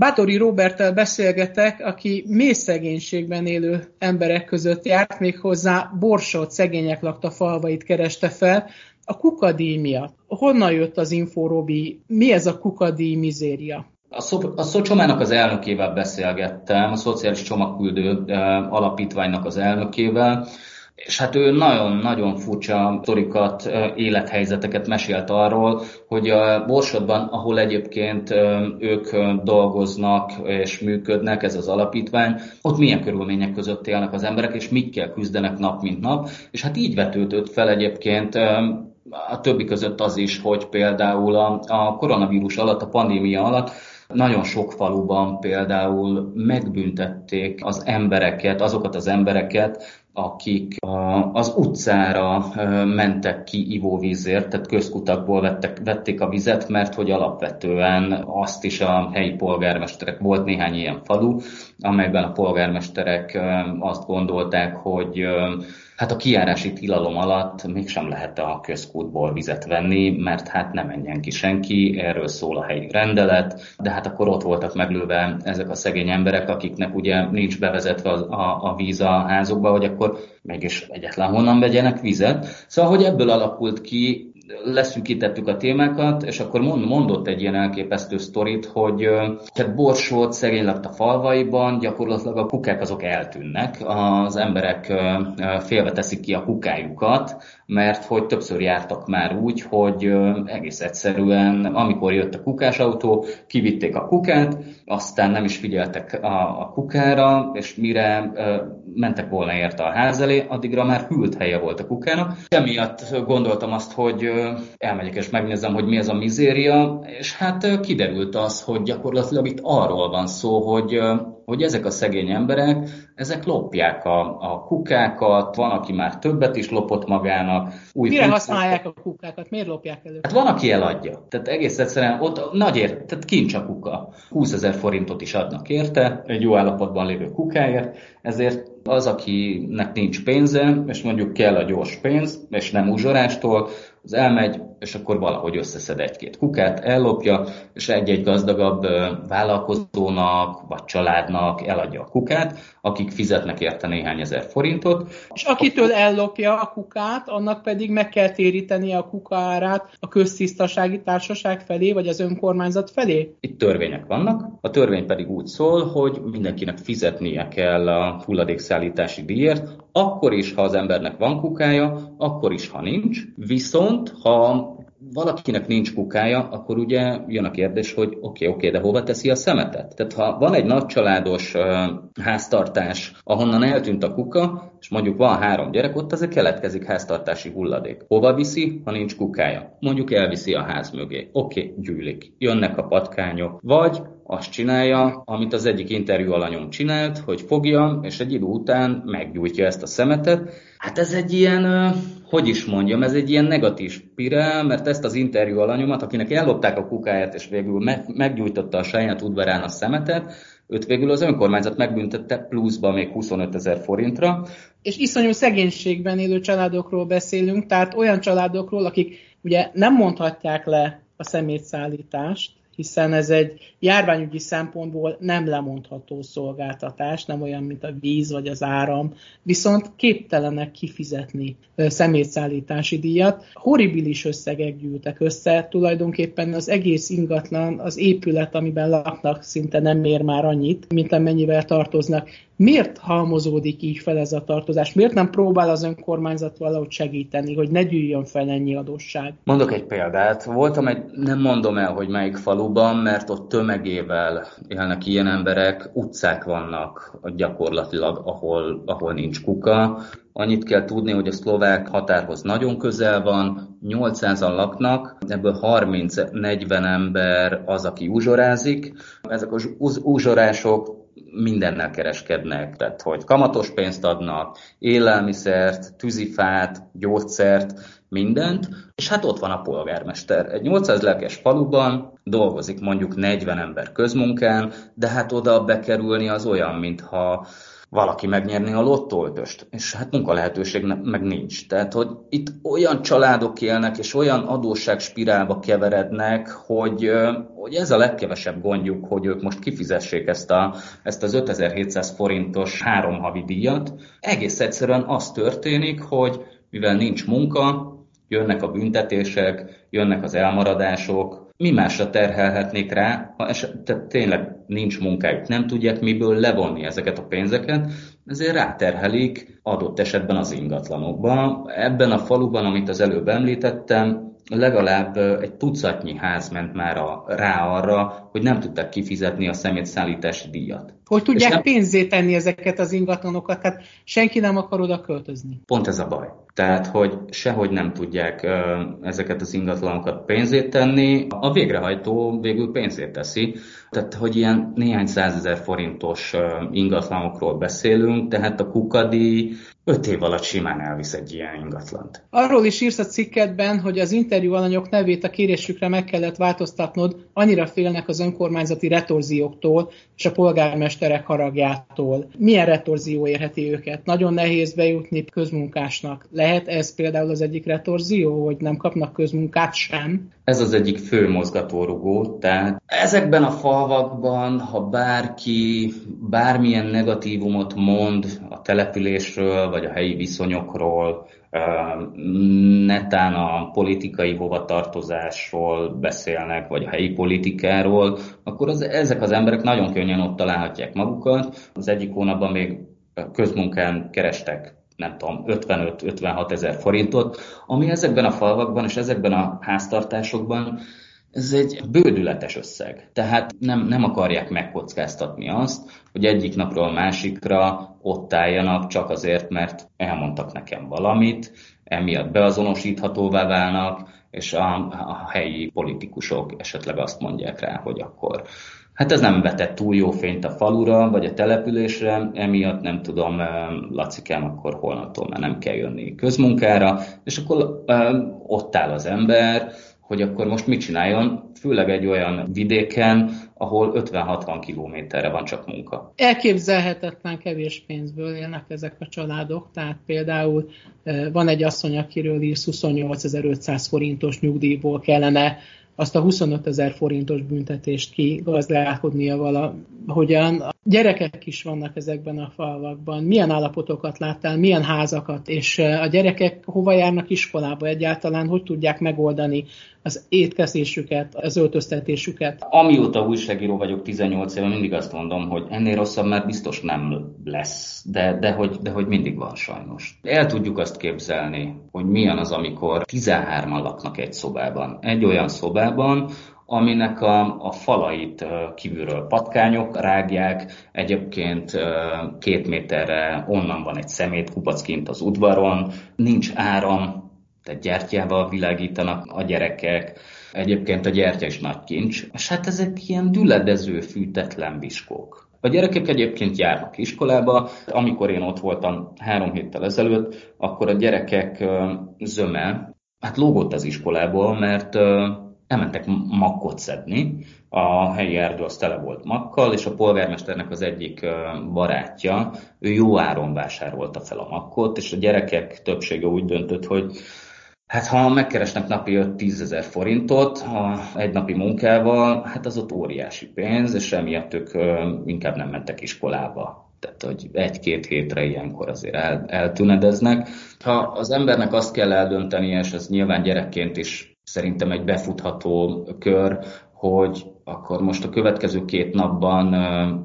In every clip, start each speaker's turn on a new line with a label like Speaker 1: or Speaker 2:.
Speaker 1: Bátori Roberttel beszélgetek, aki mély szegénységben élő emberek között járt, méghozzá borsot szegények lakta falvait kereste fel, a kukadíj miatt. Honnan jött az info, Robi? Mi ez a kukadíj mizéria?
Speaker 2: A, szó, a Szocsomának az elnökével beszélgettem, a Szociális Csomagküldő Alapítványnak az elnökével, és hát ő nagyon-nagyon furcsa sztorikat, élethelyzeteket mesélt arról, hogy a Borsodban, ahol egyébként ők dolgoznak és működnek, ez az alapítvány, ott milyen körülmények között élnek az emberek, és mikkel küzdenek nap mint nap. És hát így vetődött fel egyébként a többi között az is, hogy például a, a koronavírus alatt, a pandémia alatt nagyon sok faluban például megbüntették az embereket, azokat az embereket, akik az utcára mentek ki ivóvízért, tehát közkutakból vettek, vették a vizet, mert hogy alapvetően azt is a helyi polgármesterek, volt néhány ilyen falu, amelyben a polgármesterek azt gondolták, hogy hát a kiárási tilalom alatt mégsem lehet a közkútból vizet venni, mert hát nem menjen ki senki, erről szól a helyi rendelet, de hát akkor ott voltak meglőve ezek a szegény emberek, akiknek ugye nincs bevezetve a, a, a víz a házukba, hogy akkor mégis egyetlen honnan vegyenek vizet. Szóval, hogy ebből alakult ki leszűkítettük a témákat, és akkor mondott egy ilyen elképesztő sztorit, hogy tehát borsót szegény lakta falvaiban, gyakorlatilag a kukák azok eltűnnek, az emberek félve teszik ki a kukájukat, mert hogy többször jártak már úgy, hogy egész egyszerűen, amikor jött a kukásautó, kivitték a kukát, aztán nem is figyeltek a, a kukára, és mire mentek volna érte a ház elé, addigra már hűlt helye volt a kukának. Emiatt gondoltam azt, hogy elmegyek és megnézem, hogy mi ez a mizéria, és hát kiderült az, hogy gyakorlatilag itt arról van szó, hogy hogy ezek a szegény emberek, ezek lopják a, a kukákat, van, aki már többet is lopott magának.
Speaker 1: Új Mire használják a kukákat? Miért lopják elő?
Speaker 2: Hát van, aki eladja. Tehát egész egyszerűen ott nagy ér, tehát kincs a kuka. 20 ezer forintot is adnak érte, egy jó állapotban lévő kukáért, ezért az, akinek nincs pénze, és mondjuk kell a gyors pénz, és nem uzsorástól, az elmegy, és akkor valahogy összeszed egy-két kukát, ellopja, és egy-egy gazdagabb vállalkozónak vagy családnak eladja a kukát, akik fizetnek érte néhány ezer forintot.
Speaker 1: És akitől ellopja a kukát, annak pedig meg kell téríteni a kukárát a köztisztasági társaság felé, vagy az önkormányzat felé?
Speaker 2: Itt törvények vannak, a törvény pedig úgy szól, hogy mindenkinek fizetnie kell a hulladékszállítási díjért, akkor is, ha az embernek van kukája, akkor is, ha nincs. Viszont, ha valakinek nincs kukája, akkor ugye jön a kérdés, hogy oké, okay, oké, okay, de hova teszi a szemetet? Tehát ha van egy nagy családos uh, háztartás, ahonnan eltűnt a kuka, és mondjuk van három gyerek, ott azért keletkezik háztartási hulladék. Hova viszi, ha nincs kukája? Mondjuk elviszi a ház mögé. Oké, okay, gyűlik. Jönnek a patkányok. Vagy azt csinálja, amit az egyik interjú alanyom csinált, hogy fogja, és egy idő után meggyújtja ezt a szemetet. Hát ez egy ilyen, hogy is mondjam, ez egy ilyen negatív spirál, mert ezt az interjú alanyomat, akinek ellopták a kukáját, és végül meggyújtotta a saját udvarán a szemetet, őt végül az önkormányzat megbüntette pluszba még 25 ezer forintra.
Speaker 1: És iszonyú szegénységben élő családokról beszélünk, tehát olyan családokról, akik ugye nem mondhatják le a szemétszállítást, hiszen ez egy járványügyi szempontból nem lemondható szolgáltatás, nem olyan, mint a víz vagy az áram, viszont képtelenek kifizetni szemétszállítási díjat. Horribilis összegek gyűltek össze, tulajdonképpen az egész ingatlan, az épület, amiben laknak, szinte nem ér már annyit, mint amennyivel tartoznak. Miért halmozódik így fel ez a tartozás? Miért nem próbál az önkormányzat valahogy segíteni, hogy ne gyűjjön fel ennyi adósság?
Speaker 2: Mondok egy példát. Voltam egy, nem mondom el, hogy melyik faluban, mert ott tömegével élnek ilyen emberek, utcák vannak gyakorlatilag, ahol, ahol nincs kuka. Annyit kell tudni, hogy a szlovák határhoz nagyon közel van, 800-an laknak, ebből 30-40 ember az, aki uzsorázik. Ezek az uzsorások mindennel kereskednek, tehát hogy kamatos pénzt adnak, élelmiszert, tűzifát, gyógyszert, mindent, és hát ott van a polgármester. Egy 800 lelkes faluban dolgozik mondjuk 40 ember közmunkán, de hát oda bekerülni az olyan, mintha valaki megnyerni a lottóötöst, és hát munkalehetőség meg nincs. Tehát, hogy itt olyan családok élnek, és olyan adósságspirálba keverednek, hogy, hogy ez a legkevesebb gondjuk, hogy ők most kifizessék ezt, a, ezt az 5700 forintos három havi díjat. Egész egyszerűen az történik, hogy mivel nincs munka, jönnek a büntetések, jönnek az elmaradások, mi másra terhelhetnék rá, ha eset, tényleg nincs munkájuk, nem tudják miből levonni ezeket a pénzeket, ezért ráterhelik adott esetben az ingatlanokba. Ebben a faluban, amit az előbb említettem, legalább egy tucatnyi ház ment már a, rá arra, hogy nem tudták kifizetni a szemétszállítási díjat.
Speaker 1: Hogy tudják nem... pénzé tenni ezeket az ingatlanokat, tehát senki nem akar oda költözni.
Speaker 2: Pont ez a baj. Tehát, hogy sehogy nem tudják ezeket az ingatlanokat pénzét tenni, a végrehajtó végül pénzét teszi. Tehát, hogy ilyen néhány százezer forintos ingatlanokról beszélünk, tehát a kukadi öt év alatt simán elvisz egy ilyen ingatlant.
Speaker 1: Arról is írsz a cikkedben, hogy az interjú alanyok nevét a kérésükre meg kellett változtatnod, annyira félnek az önkormányzati retorzióktól és a polgármesterek haragjától. Milyen retorzió érheti őket? Nagyon nehéz bejutni közmunkásnak. Lehet ez például az egyik retorzió, hogy nem kapnak közmunkát sem?
Speaker 2: Ez az egyik fő mozgatórugó, tehát ezekben a falvakban, ha bárki bármilyen negatívumot mond a településről, vagy a helyi viszonyokról, netán a politikai hovatartozásról beszélnek, vagy a helyi politikáról, akkor az, ezek az emberek nagyon könnyen ott találhatják magukat. Az egyik hónapban még közmunkán kerestek nem tudom, 55-56 ezer forintot, ami ezekben a falvakban és ezekben a háztartásokban ez egy bődületes összeg. Tehát nem, nem akarják megkockáztatni azt, hogy egyik napról a másikra ott álljanak csak azért, mert elmondtak nekem valamit, emiatt beazonosíthatóvá válnak, és a, a helyi politikusok esetleg azt mondják rá, hogy akkor Hát ez nem vetett túl jó fényt a falura, vagy a településre, emiatt nem tudom, Lacikám, akkor holnaptól már nem kell jönni közmunkára, és akkor ott áll az ember, hogy akkor most mit csináljon, főleg egy olyan vidéken, ahol 50-60 kilométerre van csak munka.
Speaker 1: Elképzelhetetlen kevés pénzből élnek ezek a családok, tehát például van egy asszony, akiről írsz 28.500 forintos nyugdíjból kellene azt a 25 ezer forintos büntetést kigazdálkodnia valahogyan. Gyerekek is vannak ezekben a falvakban. Milyen állapotokat láttál, milyen házakat, és a gyerekek hova járnak iskolába egyáltalán, hogy tudják megoldani az étkezésüket, az öltöztetésüket.
Speaker 2: Amióta újságíró vagyok 18 éve, mindig azt mondom, hogy ennél rosszabb már biztos nem lesz, de, de, hogy, de hogy mindig van sajnos. El tudjuk azt képzelni, hogy milyen az, amikor 13-an laknak egy szobában. Egy olyan szobában, aminek a, a falait kívülről patkányok rágják, egyébként két méterre onnan van egy szemétkupac kint az udvaron, nincs áram, tehát gyertyával világítanak a gyerekek, egyébként a gyertya is nagy kincs, és hát ezek ilyen düledező, fűtetlen biskók. A gyerekek egyébként járnak iskolába. Amikor én ott voltam három héttel ezelőtt, akkor a gyerekek zöme, hát lógott az iskolából, mert elmentek makkot szedni, a helyi erdő az tele volt makkal, és a polgármesternek az egyik barátja, ő jó áron vásárolta fel a makkot, és a gyerekek többsége úgy döntött, hogy Hát ha megkeresnek napi 5-10 ezer forintot ha egy napi munkával, hát az ott óriási pénz, és emiatt ők inkább nem mentek iskolába. Tehát, hogy egy-két hétre ilyenkor azért el, eltünedeznek. Ha az embernek azt kell eldöntenie, és ez nyilván gyerekként is szerintem egy befutható kör, hogy akkor most a következő két napban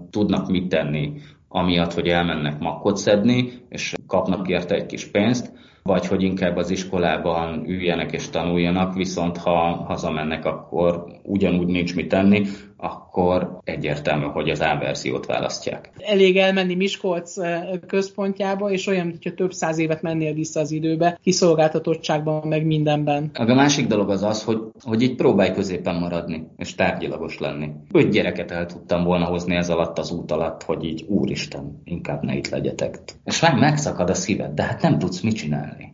Speaker 2: tudnak mit tenni, amiatt, hogy elmennek makkot szedni, és kapnak érte egy kis pénzt, vagy hogy inkább az iskolában üljenek és tanuljanak, viszont ha hazamennek, akkor ugyanúgy nincs mit tenni, akkor egyértelmű, hogy az A verziót választják.
Speaker 1: Elég elmenni Miskolc központjába, és olyan, hogyha több száz évet mennél vissza az időbe, kiszolgáltatottságban, meg mindenben.
Speaker 2: A másik dolog az az, hogy, hogy így próbálj középen maradni, és tárgyilagos lenni. Öt gyereket el tudtam volna hozni ez alatt az út alatt, hogy így úristen, inkább ne itt legyetek. És meg megszakad a szíved, de hát nem tudsz mit csinálni.